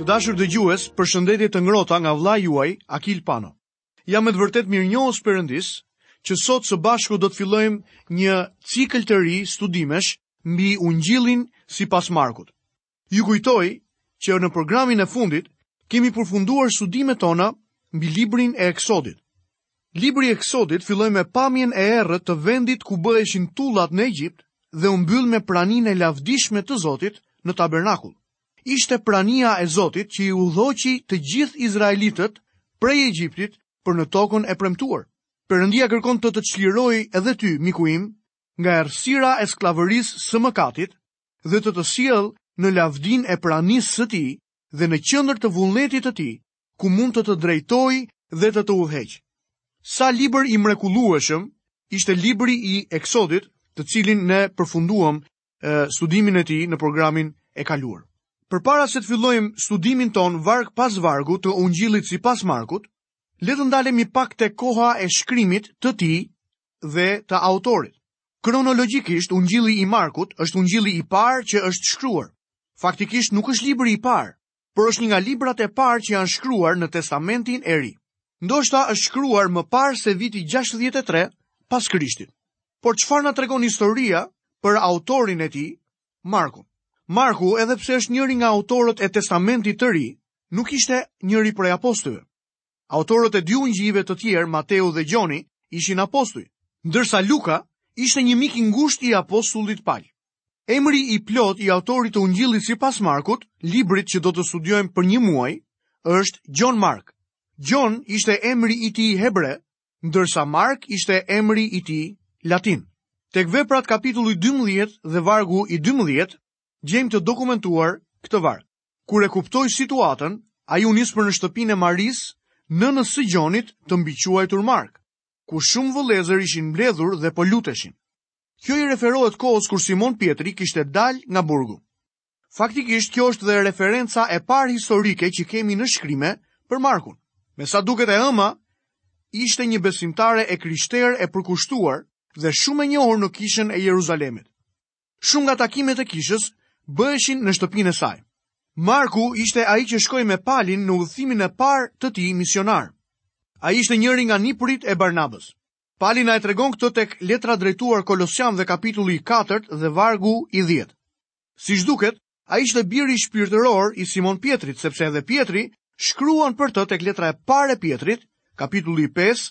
Të dashur dëgjues, përshëndetje të ngrohta nga vëllai juaj, Akil Pano. Jam me të vërtetë mirënjohës Perëndisë, që sot së bashku do të fillojmë një cikël të ri studimesh mbi ungjillin sipas Markut. Ju kujtoj që në programin e fundit kemi përfunduar studimet tona mbi librin e Eksodit. Libri i Eksodit filloi me pamjen e errët të vendit ku bëheshin tullat në Egjipt dhe u mbyll me praninë e lavdishme të Zotit në tabernakull. ishte prania e Zotit që i udhëhoqi të gjithë izraelitët prej Egjiptit për në tokën e premtuar. Perëndia kërkon të të çlirojë edhe ty, miku im, nga errësira e skllavërisë së mëkatit dhe të të sjellë në lavdinë e pranisë së tij dhe në qendër të vullnetit të tij, ku mund të të drejtojë dhe të të udhëheqë. Sa libër i mrekullueshëm ishte libri i Eksodit, të cilin ne përfunduam studimin e tij në programin e kaluar. Përpara se të fillojmë studimin tonë varg pas vargu të ungjillit sipas Markut, le të ndalemi pak te koha e shkrimit të tij dhe te autori. Kronologjikisht, ungjilli i Markut është ungjilli i parë që është shkruar. Faktikisht nuk është libri i parë, por është një nga librat e parë që janë shkruar në Testamentin e Ri. Ndoshta është shkruar më parë se viti 63 pas Krishtit. Por çfarë na tregon historia për autorin e tij, Markun? Marku, edhe pse është njëri nga autorët e Testamentit të Ri, nuk ishte njëri prej apostujve. Autorët e dy ungjijve të tjerë, Mateu dhe Gjoni, ishin apostuj, ndërsa Luka ishte një mik i ngushtë i apostullit Pal. Emri i plot i autorit të ungjillit sipas Markut, librit që do të studiojmë për një muaj, është Gjon Mark. Gjon ishte emri i tij hebre, ndërsa Mark ishte emri i tij latin. Tek veprat kapitulli 12 dhe vargu i 12, gjejmë të dokumentuar këtë varg. Kur e kuptoi situatën, ai u nis për në shtëpinë e Marisë, nënës së Gjonit, të mbiquajtur Mark, ku shumë vëllezër ishin mbledhur dhe po luteshin. Kjo i referohet kohës kur Simon Pjetri kishte dalë nga burgu. Faktikisht kjo është dhe referenca e parë historike që kemi në shkrime për Markun. Me sa duket e ëma, ishte një besimtare e krishterë e përkushtuar dhe shumë e njohur në kishën e Jeruzalemit. Shumë nga takimet e kishës bëheshin në shtëpinë e saj. Marku ishte ai që shkoi me Palin në udhëtimin e parë të tij misionar. Ai ishte njëri nga nipërit e Barnabës. Pali na e tregon këtë tek letra drejtuar Kolosianëve kapitulli 4 dhe vargu i 10. Siç duket, ai ishte biri shpirtëror i Simon Pjetrit, sepse edhe Pjetri shkruan për të tek letra e parë e Pjetrit, kapitulli 5,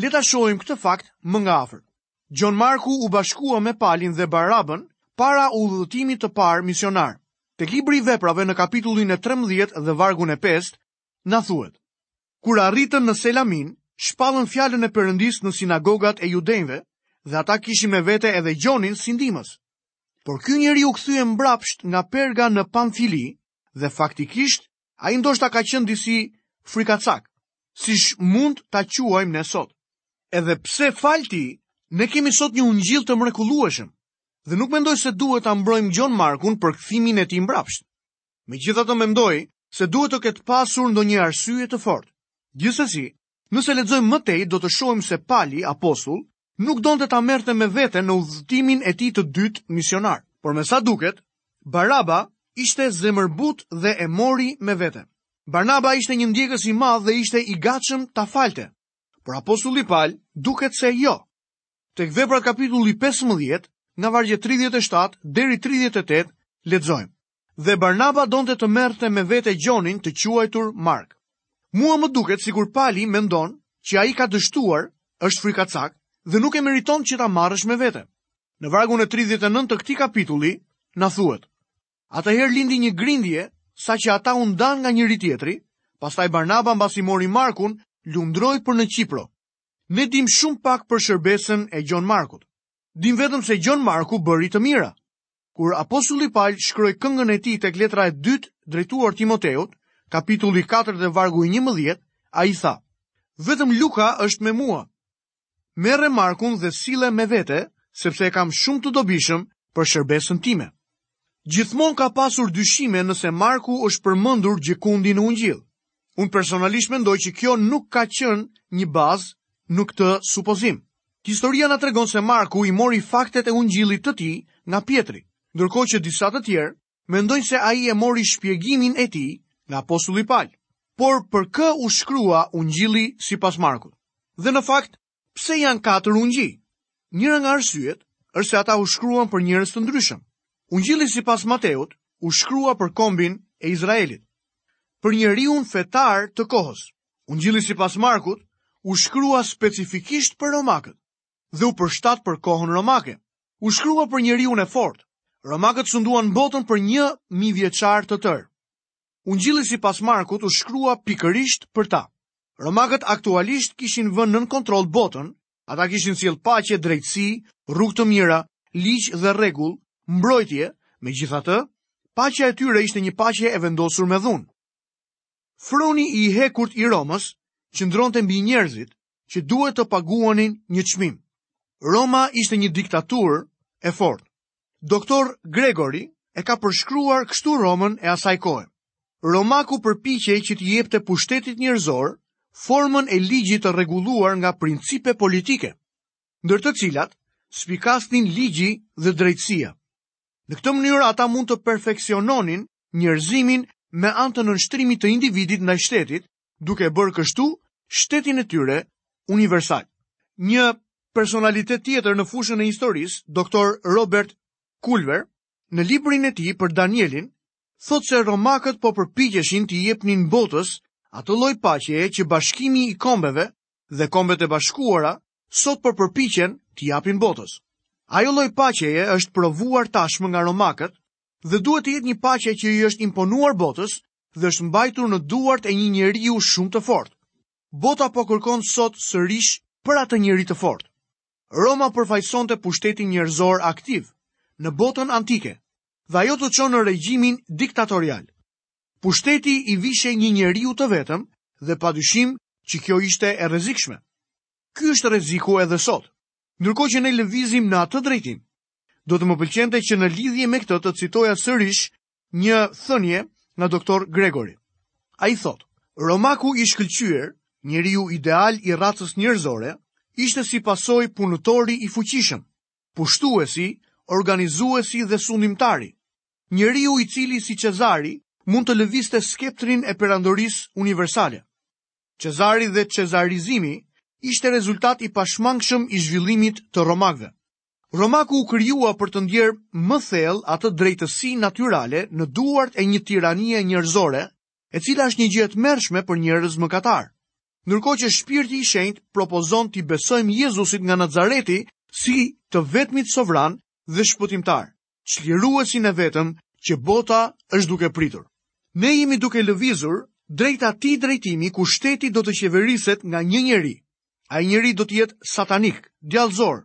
Le ta shohim këtë fakt më nga afër. Gjon Marku u bashkua me Palin dhe Barabën para udhëtimit të parë misionar. Tek libri i veprave në kapitullin e 13 dhe vargun e 5, na thuhet. Kur arritën në Selaminë, shpallën fjalën e Perëndisë në sinagogat e judenjve dhe ata kishin me vete edhe Gjonin si ndihmës. Por ky njeri u kthye mbrapsht nga perga në Pamfili dhe faktikisht Ai ndoshta ka qenë disi frikacak, siç mund ta quajmë ne sot. Edhe pse falë tij, ne kemi sot një ungjill të mrekullueshëm, dhe nuk mendoj se duhet ta mbrojmë Gjon Markun për kthimin e tij mbrapsht. Megjithatë mendoj se duhet të ketë pasur ndonjë arsye të fortë. Gjithsesi, Nëse lexojmë më tej, do të shohim se Pali, apostull, nuk donte ta merrte me vete në udhëtimin e tij të dytë misionar. Por me sa duket, Baraba ishte zemërbutë dhe e mori me vete. Barnaba ishte një ndjekës i madh dhe ishte i gatshëm ta falte. Por apostulli Pal duket se jo. Tek Veprat kapitulli 15, nga vargjet 37 deri 38, lexojmë. Dhe Barnaba donte të merrte me vete Gjonin të quajtur Mark. Mua më duket sikur Pali mendon që ai ka dështuar, është frikacak dhe nuk e meriton që ta marrësh me vete. Në vargun e 39 të këtij kapitulli na thuhet: Atëherë lindi një grindje saqë ata u ndanë nga njëri-tjetri, pastaj Barnaba mbasi mori Markun, lundroi për në Qipro. Ne dimë shumë pak për shërbesën e Gjon Markut. Dimë vetëm se Gjon Marku bëri të mira. Kur apostulli Pal shkroi këngën e tij tek letra e dytë drejtuar Timoteut, kapitulli 4 dhe vargu i 11, ai tha: Vetëm Luka është me mua. Merre Markun dhe sille me vete, sepse e kam shumë të dobishëm për shërbesën time. Gjithmonë ka pasur dyshime nëse Marku është përmendur gjëkundi në Ungjill. Unë personalisht mendoj që kjo nuk ka qenë një bazë në këtë supozim. Historia na tregon se Marku i mori faktet e ungjillit të tij nga Pjetri, ndërkohë që disa të tjerë mendojnë se ai e mori shpjegimin e tij nga apostulli Pal. Por për kë u shkrua ungjilli sipas Markut? Dhe në fakt, Pse janë katër ungjij? Njëra nga arsyet është se ata u shkruan për njerëz të ndryshëm. Ungjilli sipas Mateut u shkrua për kombin e Izraelit, për njeriun fetar të kohës. Ungjilli sipas Markut u shkrua specifikisht për romakët dhe u përshtat për kohën romake. U shkrua për njeriun e fortë. Romakët sunduan botën për një mijëvjeçar të tërë. Ungjilli sipas Markut u shkrua pikërisht për ta. Romakët aktualisht kishin vënë nën kontroll botën, ata kishin sjellë paqe, drejtësi, rrugë të mira, ligj dhe rregull, mbrojtje, megjithatë, paqja e tyre ishte një paqe e vendosur me dhunë. Froni i hekurt i Romës qëndronte mbi njerëzit, që duhet të paguanin një çmim. Roma ishte një diktaturë e fortë. Doktor Gregory e ka përshkruar kështu Romën e asaj kohe. Romaku përpiqej që t'i jepte pushtetit njerëzor formën e ligjit të rregulluar nga principe politike, ndër të cilat spikasnin ligji dhe drejtësia. Në këtë mënyrë ata mund të perfeksiononin njerëzimin me anë të nënshtrimit të individit ndaj shtetit duke bërë kështu shtetin e tyre universal. Një personalitet tjetër në fushën e historisë, doktor Robert Kulver, në librin e tij për Danielin, thotë se romakët po përpiqeshin t'i jepnin botës atë lloj paqeje që bashkimi i kombeve dhe kombet e bashkuara sot po përpiqen t'i japin botës. Ajo lloj paqeje është provuar tashmë nga romakët dhe duhet të jetë një paqe që i është imponuar botës dhe është mbajtur në duart e një njeriu shumë të fortë. Bota po kërkon sot sërish për atë njeri të fortë. Roma përfaqësonte pushtetin njerëzor aktiv në botën antike dhe ajo të çon në regjimin diktatorial. Pushteti i vishej një njeriu të vetëm dhe pa dyshim që kjo ishte e rrezikshme. Ky është rreziku edhe sot. Ndërkohë që ne lëvizim në atë drejtim, do të më pëlqente që në lidhje me këtë të citoja sërish Një thënie nga doktor Gregory. Ai thotë, Romaku i shkëlqyer, njeriu ideal i racës njerëzore, ishte si pasojë punëtori i fuqishëm, pushtuesi, organizuesi dhe sundimtari. Njeriu i cili si Çezari mund të lëvizte skeptrin e perandorisë universale. Çezari dhe çezarizimi ishte rezultat i pashmangshëm i zhvillimit të romakëve. Romaku u krijua për të ndier më thellë atë drejtësi natyrale në duart e një tiranie njerëzore, e cila është një gjë e tmerrshme për njerëz mëkatarë. Ndërkohë që Shpirti i Shenjtë propozon t'i besojmë Jezusit nga Nazareti si të vetmin sovran dhe shpëtimtar. çliruesin e vetëm që bota është duke pritur. Ne jemi duke lëvizur drejt atij drejtimi ku shteti do të qeveriset nga një njeri. Ai njeri do të jetë satanik, djallëzor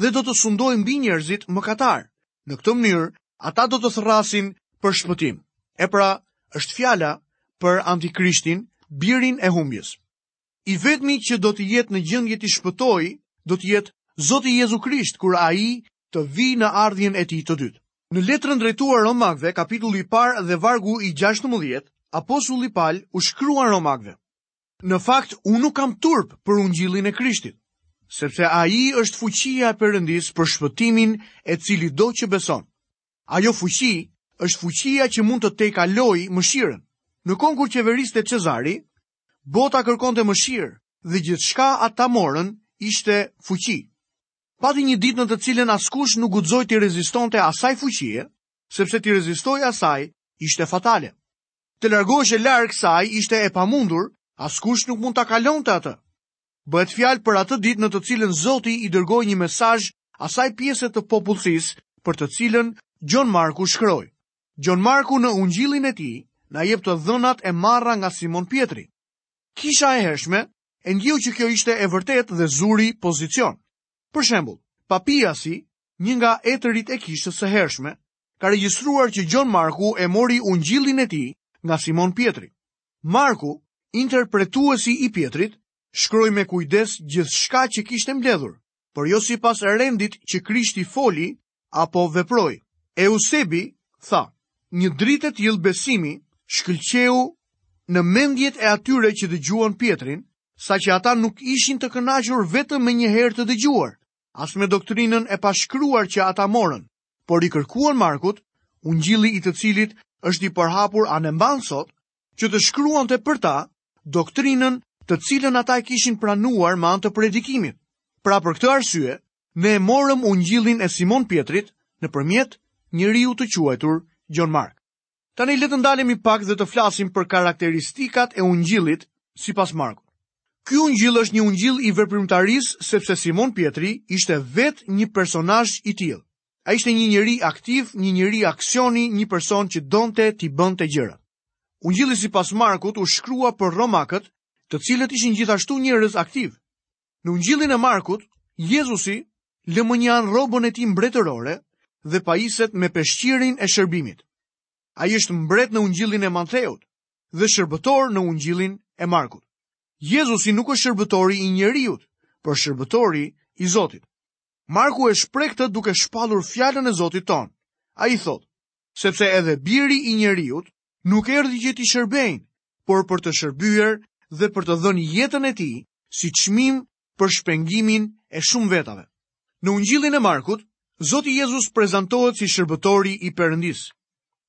dhe do të sundojë mbi njerëzit mëkatarë. Në këtë mënyrë, ata do të thërrasin për shpëtim. E pra, është fjala për antikrishtin, birin e humbjes. I vetmi që do të jetë në gjendje t'i shpëtojë do të jetë Zoti Jezu Krisht kur ai të vijë në ardhjen e tij të dytë. Në letrën drejtuar Romakëve, kapitulli i parë dhe vargu i 16, apostulli Pal u shkruan Romakëve: Në fakt, unë nuk kam turp për ungjillin e Krishtit, sepse ai është fuqia e Perëndisë për shpëtimin e cilitdo që beson. Ajo fuqi është fuqia që mund të tejkalojë mëshirën. Në kohën kur qeveriste Çezari, Bota kërkonte mëshirë dhe gjithçka ata morën ishte fuqi. Pati një ditë në të cilën askush nuk guxoi t'i rezistonte asaj fuqie, sepse t'i rezistoje asaj ishte fatale. Të largoheshe larg saj ishte e pamundur, askush nuk mund ta kalonte atë. Bëhet fjalë për atë ditë në të cilën Zoti i dërgoi një mesazh asaj pjese të popullsisë për të cilën Gjon Marku shkroi. Gjon Marku në Ungjillin e tij na jep të dhënat e marra nga Simon Pjetri. Kisha e hershme e ndjeu që kjo ishte e vërtetë dhe zuri pozicion. Për shembull, Papiasi, një nga etërit e kishës së hershme, ka regjistruar që Gjon Marku e mori Ungjillin e tij nga Simon Pjetri. Marku, interpretuesi i Pjetrit, shkroi me kujdes gjithçka që kishte mbledhur, por jo sipas rendit që Krishti foli apo veproi. Eusebi tha, një dritë e tillë besimi shkëlqeu në mendjet e atyre që dëgjuan Pjetrin, saqë ata nuk ishin të kënaqur vetëm me një herë të dëgjuar, as me doktrinën e pashkruar që ata morën, por i kërkuan Markut, ungjilli i të cilit është i përhapur anembanë sot, që të shkruante për ta doktrinën të cilën ata e kishin pranuar me anë të predikimit. Pra për këtë arsye, ne e morëm ungjillin e Simon Pjetrit nëpërmjet njeriut të quajtur Gjon Mark. Tani le të ndalemi pak dhe të flasim për karakteristikat e ungjillit sipas Markut. Ky ungjill është një ungjill i veprimtarisë sepse Simon Pjetri ishte vetë një personazh i tillë. Ai ishte një njeri aktiv, një njeri aksioni, një person që donte t'i bënte gjërat. Ungjilli sipas Markut u shkrua për romakët, të cilët ishin gjithashtu njerëz aktivë. Në Ungjillin e Markut, Jezusi lë mënjanë rrobën e tij mbretërore dhe pajiset me peshqirin e shërbimit. Ai është mbret në Ungjillin e Mateut dhe shërbëtor në Ungjillin e Markut. Jezusi nuk është shërbëtori i njeriut, por shërbëtori i Zotit. Marku e shpreh këtë duke shpallur fjalën e Zotit tonë. Ai thotë, sepse edhe biri i njeriut nuk erdhi që t'i shërbejnë, por për të shërbyer dhe për të dhënë jetën e tij si çmim për shpengimin e shumë vetave. Në Ungjillin e Markut, Zoti Jezus prezantohet si shërbëtori i Perëndisë.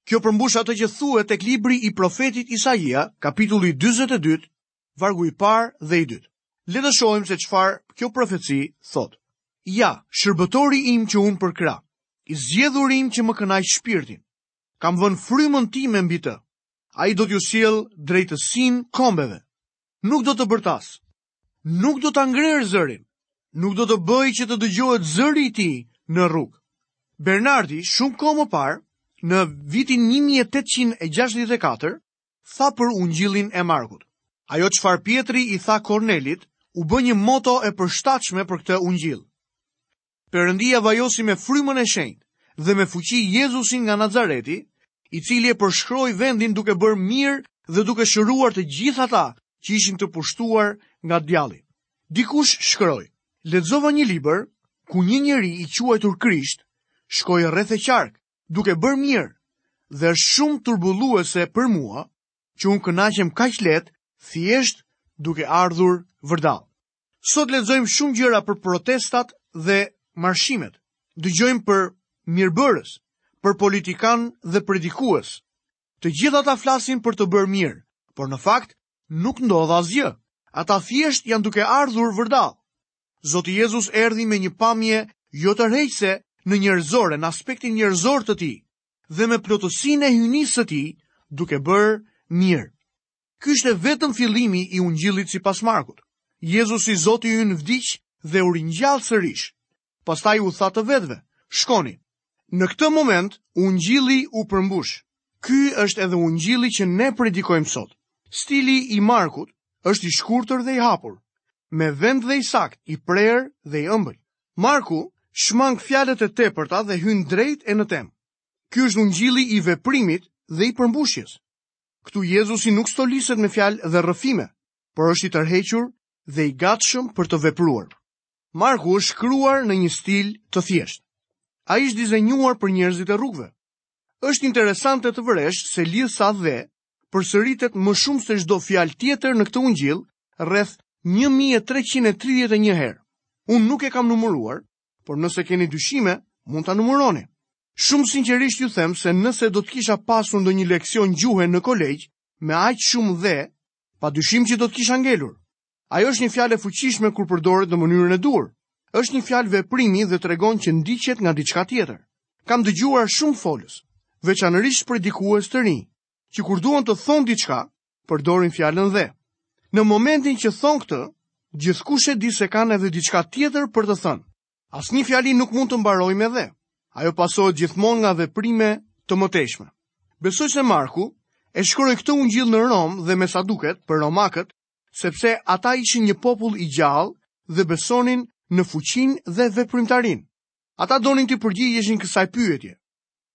Kjo përmbush atë që thuhet tek libri i profetit Isaia, kapitulli 42, vargu i parë dhe i dytë. Le të shohim se çfarë kjo profeci thotë. Ja, shërbëtori im që unë përkrah, i zgjedhur im që më kënaq shpirtin. Kam vënë frymën time mbi të. Ai do t'u sjellë drejtësinë kombeve. Nuk do të bërtasë. Nuk do ta ngrerë zërin. Nuk do të bëjë që të dëgjohet zëri i tij në rrugë. Bernardi, shumë kohë më parë, në vitin 1864, tha për ungjillin e Markut. Ajo çfarë Pjetri i tha Kornelit u bë një moto e përshtatshme për këtë ungjill. Perëndia vajosi me frymën e shenjtë dhe me fuqi Jezusin nga Nazareti, i cili e përshkroi vendin duke bërë mirë dhe duke shëruar të gjithë ata që ishin të pushtuar nga djalli. Dikush shkroi: Lexova një libër ku një njeri i quajtur Krisht shkoi rreth e qark duke bërë mirë dhe është shumë turbulluese për mua që unë kënaqem kaq lehtë thjesht duke ardhur vërdall. Sot lexojmë shumë gjëra për protestat dhe marshimet. Dëgjojmë për mirëbërës, për politikanë dhe predikues. Të gjithë ata flasin për të bërë mirë, por në fakt nuk ndodh asgjë. Ata thjesht janë duke ardhur vërdall. Zoti Jezus erdhi me një pamje jo tërheqëse në njerëzore, në aspektin njerëzor të tij dhe me plotësinë e hyjnisë së tij, duke bërë mirë. Ky ishte vetëm fillimi i ungjillit sipas Markut. Jezusi Zoti ynë vdiq dhe u ringjall sërish. Pastaj u tha të vetëve, "Shkoni, Në këtë moment, ungjilli u përmbush. Ky është edhe ungjilli që ne predikojmë sot. Stili i Markut është i shkurtër dhe i hapur, me vend dhe i saktë, i prerë dhe i ëmbël. Marku shmang fjalët e tepërta dhe hyn drejt e në temë. Ky është ungjilli i veprimit dhe i përmbushjes. Këtu Jezusi nuk stoliset me fjalë dhe rrëfime, por është i tërhequr dhe i gatshëm për të vepruar. Marku është shkruar në një stil të thjeshtë. Ai është dizenjuar për njerëzit e rrugëve. Është interesante të vëresh se lidhëza dhe përsëritet më shumë se çdo fjalë tjetër në këtë ungjill, rreth 1331 herë. Unë nuk e kam numëruar, por nëse keni dyshime, mund ta numëroni. Shumë sinqerisht ju them se nëse do të kisha pasur ndonjë leksion gjuhe në kolegj me aq shumë dhe, pa dyshim që do të kisha ngelur. Ajo është një fjalë e fuqishme kur përdoret në mënyrën e duhur. Është një fjalë veprimi dhe tregon që ndiqet nga diçka tjetër. Kam dëgjuar shumë folës, veçanërisht predikues të rinj, që kur duan të thonë diçka, përdorin fjalën dhe. Në momentin që thonë këtë, gjithkush e di se kanë edhe diçka tjetër për të thënë. Asnjë fjali nuk mund të mbarojë me dhe. Ajo pasohet gjithmonë nga veprime të mëtejshme. Besoj se Marku e shkroi këtë ungjill në Romë dhe me sa duket për romakët, sepse ata ishin një popull i gjallë dhe besonin në fuqinë dhe veprimtarinë. Ata donin t'i përgjigjeshin kësaj pyetje.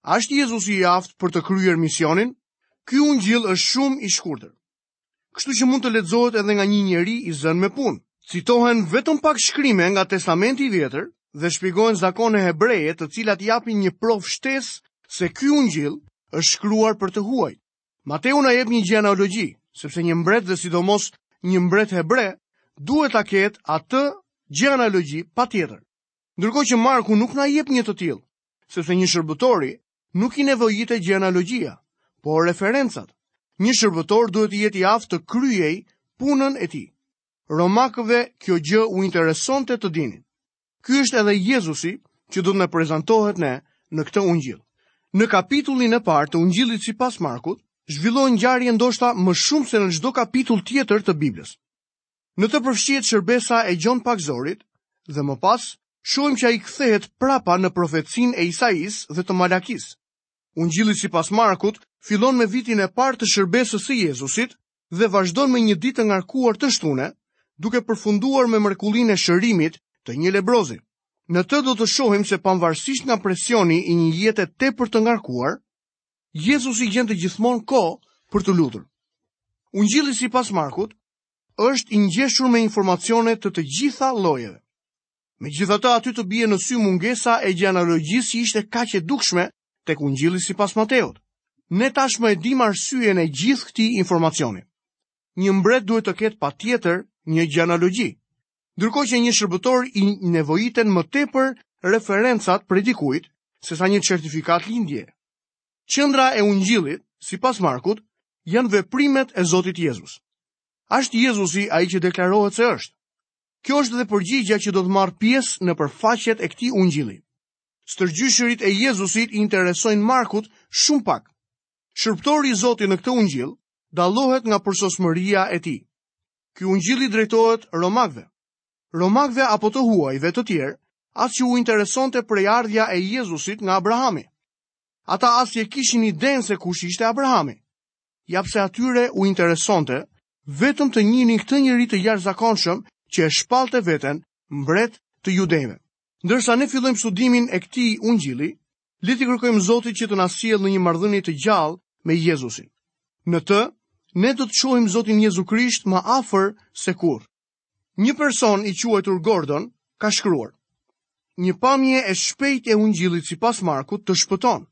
A është Jezusi i aftë për të kryer misionin? Ky ungjill është shumë i shkurtër. Kështu që mund të lexohet edhe nga një njeri i zënë me punë. Citohen vetëm pak shkrime nga Testamenti i Vjetër dhe shpjegohen zakone hebreje të cilat japin një provë shtesë se ky ungjill është shkruar për të huajt. Mateu na jep një gjenealogji, sepse një mbret dhe sidomos një mbret hebre duhet ta ketë atë gjenealogji patjetër. Ndërkohë që Marku nuk na jep një të tillë, sepse një shërbëtori nuk i nevojitet gjenealogjia, por referencat. Një shërbëtor duhet të jetë i aftë të kryejë punën e tij. Romakëve kjo gjë u interesonte të dinin. Ky është edhe Jezusi që do të na prezantohet ne në këtë ungjill. Në kapitullin e parë të ungjillit sipas Markut, zhvillohen ngjarje ndoshta më shumë se në çdo kapitull tjetër të Biblës. Në të përfshihet shërbesa e Gjon Pagëzorit dhe më pas shohim që ai kthehet prapa në profecinë e Isaisë dhe të Malakisë. Ungjilli sipas Markut fillon me vitin e parë të shërbesës së Jezusit dhe vazhdon me një ditë të ngarkuar të shtune, duke përfunduar me mrekullinë e shërimit të një lebrozi. Në të do të shohim se pavarësisht nga presioni i një jete tepër të ngarkuar, Jezusi gjente gjithmonë kohë për t'u lutur. Ungjilli sipas Markut është i ngjeshur me informacione të të gjitha llojeve. Megjithatë aty të bie në sy mungesa e gjenealogjisë që ishte kaq e dukshme tek ungjilli sipas Mateut. Ne tashmë e dimë arsyen e gjithë këtij informacioni. Një mbret duhet të ketë patjetër një gjenealogji. Ndërkohë që një shërbëtori i nevojiten më tepër referencat prej dikujt, sesa një certifikatë lindjeje. Qendra e ungjillit, sipas Markut, janë veprimet e Zotit Jezus. A është Jezusi ai që deklarohet se është. Kjo është dhe përgjigja që do të marrë pjesë nëpër faqet e këtij ungjilli. Stërgjyshërit e Jezusit i interesojnë Markut shumë pak. Shërbëtori i Zotit në këtë ungjill dallohet nga përsosmëria e tij. Ky ungjill i drejtohet romakëve. Romakëve apo të huajve të tjerë, as që u interesonte prejardhja e Jezusit nga Abrahami. Ata as që e kishin idenë se kush ishte Abrahami. Ja pse atyre u interesonte vetëm të njihnin këtë njeri të jashtëzakonshëm që e shpallte veten mbret të judenjve. Ndërsa ne fillojmë studimin e këtij ungjilli, le t'i kërkojmë Zotit që të na sjellë në një marrëdhënie të gjallë me Jezusin. Në të, ne do të shohim Zotin Jezu Krisht më afër se kurrë. Një person i quajtur Gordon ka shkruar: Një pamje e shpejtë e ungjillit sipas Markut të shpëton.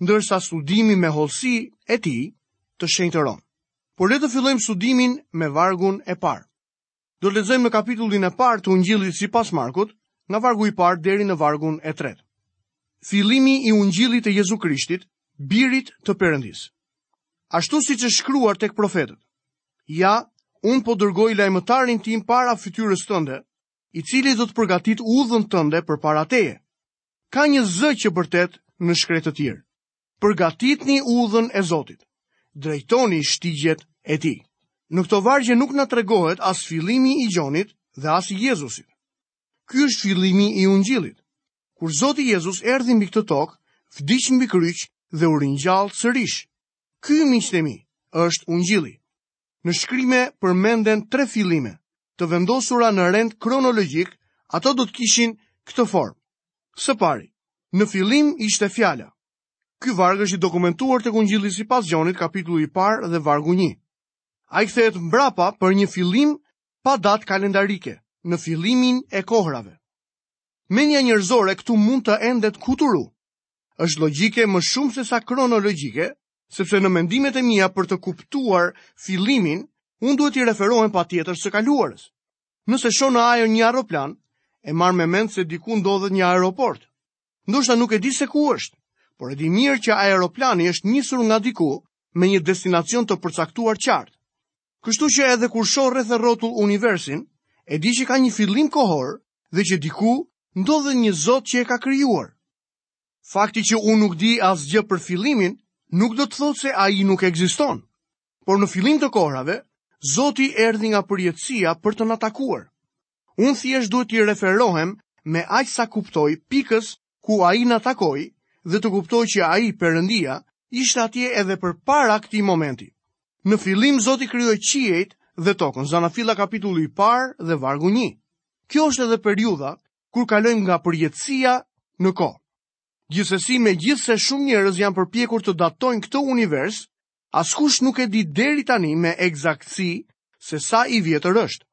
ndërsa studimi me hollësi e tij të shenjtëron. Por le të fillojmë studimin me vargun e parë. Do të lexojmë në kapitullin e parë të Ungjillit sipas Markut, nga vargu i parë deri në vargun e tretë. Fillimi i Ungjillit të Jezu Krishtit, birit të Perëndisë. Ashtu siç është shkruar tek profetët. Ja, unë po dërgoj lajmëtarin tim para fytyrës tënde, i cili do të përgatitë udhën tënde përpara teje. Ka një zë që bërtet në shkretëtirë. Përgatitni udhën e Zotit. Drejtoni shtigjet e tij. Në këto vargje nuk na tregohet as fillimi i Gjonit dhe as i Jezusit. Ky është fillimi i ungjillit. Kur Zoti Jezus erdhi mbi këtë tokë, vdiq mbi kryq dhe u ringjall sërish. Ky miqtë e mi është ungjilli. Në shkrime përmenden tre fillime, të vendosura në rend kronologjik, ato do të kishin këtë formë. Së pari, në fillim ishte fjala. Ky varg është i dokumentuar tek Ungjilli sipas Gjonit, kapitulli i parë dhe vargu 1. Ai kthehet mbrapa për një fillim pa datë kalendarike, në fillimin e kohrave. Mendja njerëzore këtu mund të endet kuturu. Është logjike më shumë sesa kronologjike, sepse në mendimet e mia për të kuptuar fillimin, unë duhet t'i referohem patjetër së kaluarës. Nëse shoh në ajër një aeroplan, e marr me mend se diku ndodhet një aeroport. Ndoshta nuk e di se ku është, por e di mirë që aeroplani është nisur nga diku me një destinacion të përcaktuar qartë. Kështu që edhe kur shoh rreth e rrotull universin, e di që ka një fillim kohor dhe që diku ndodhet një Zot që e ka krijuar. Fakti që unë nuk di asgjë për fillimin, nuk do të thotë se ai nuk ekziston. Por në fillim të kohrave, Zoti erdhi nga përjetësia për të na takuar. Unë thjesht duhet t'i referohem me aq sa kuptoj pikës ku ai na takoi dhe të kuptoj që ai Perëndia ishte atje edhe përpara këtij momenti. Në fillim Zoti krijoi qiejt dhe tokën, Zanafilla kapitulli i parë dhe vargu një. Kjo është edhe periudha kur kalojmë nga përjetësia në kohë. Gjithsesi, megjithëse shumë njerëz janë përpjekur të datojnë këtë univers, askush nuk e di deri tani me ekzaktësi se sa i vjetër është.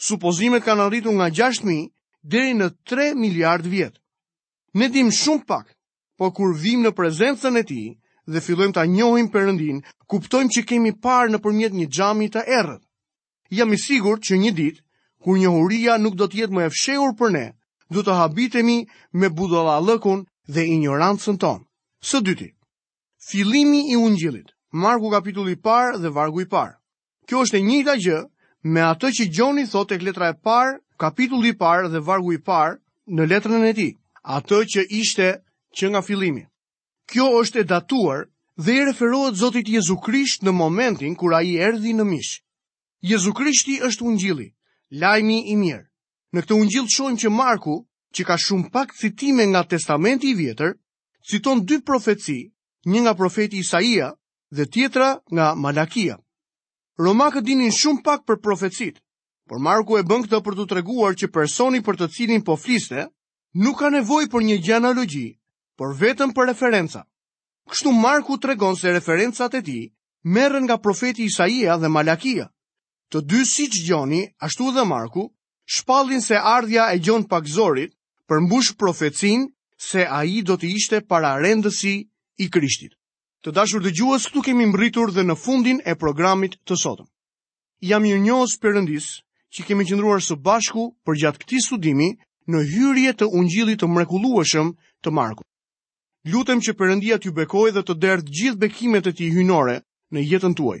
Supozimet kanë arritur nga 6000 deri në 3 miliard vjet. Ne dimë shumë pak, por kur vijmë në prezencën e tij dhe fillojmë ta njohim Perëndinë, kuptojmë që kemi parë nëpërmjet një xhami të errët. Jam i sigurt që një ditë, kur njohuria nuk do të jetë më e fshehur për ne, do të habitemi me budallallëkun dhe injorancën tonë. Së dyti, fillimi i ungjillit, Marku kapitulli i parë dhe vargu i parë. Kjo është e njëjta gjë me atë që Gjoni thotë tek letra e parë, kapitulli i parë dhe vargu i parë në letrën e tij, atë që ishte që nga fillimi. Kjo është e datuar dhe i referohet Zotit Jezu Krisht në momentin kur ai erdhi në mish. Jezu Krishti është ungjilli, lajmi i mirë. Në këtë ungjill shohim që Marku, që ka shumë pak citime nga testamenti i vjetër, citon dy profeci, një nga profeti Isaia dhe tjetra nga Malakia. Romakët dinin shumë pak për profecitë, por Marku e bën këtë për të treguar që personi për të cilin po fliste nuk ka nevojë për një gjenealogji, por vetëm për referenca. Kështu Marku tregon se referencat e tij merren nga profeti Isaia dhe Malakia. Të dy siç Gjoni, ashtu dhe Marku, shpallin se ardhja e Gjon Pagëzorit përmbush profecinë se ai do të ishte pararendësi i Krishtit. Të dashur dëgjues, këtu kemi mbërritur dhe në fundin e programit të sotëm. Jam mirënjohës Perëndisë që kemi qëndruar së bashku përgjatë këtij studimi në hyrje të ungjillit të mrekullueshëm të Markut. Lutem që Perëndia t'ju bekojë dhe të derdhë gjithë bekimet e tij hyjnore në jetën tuaj.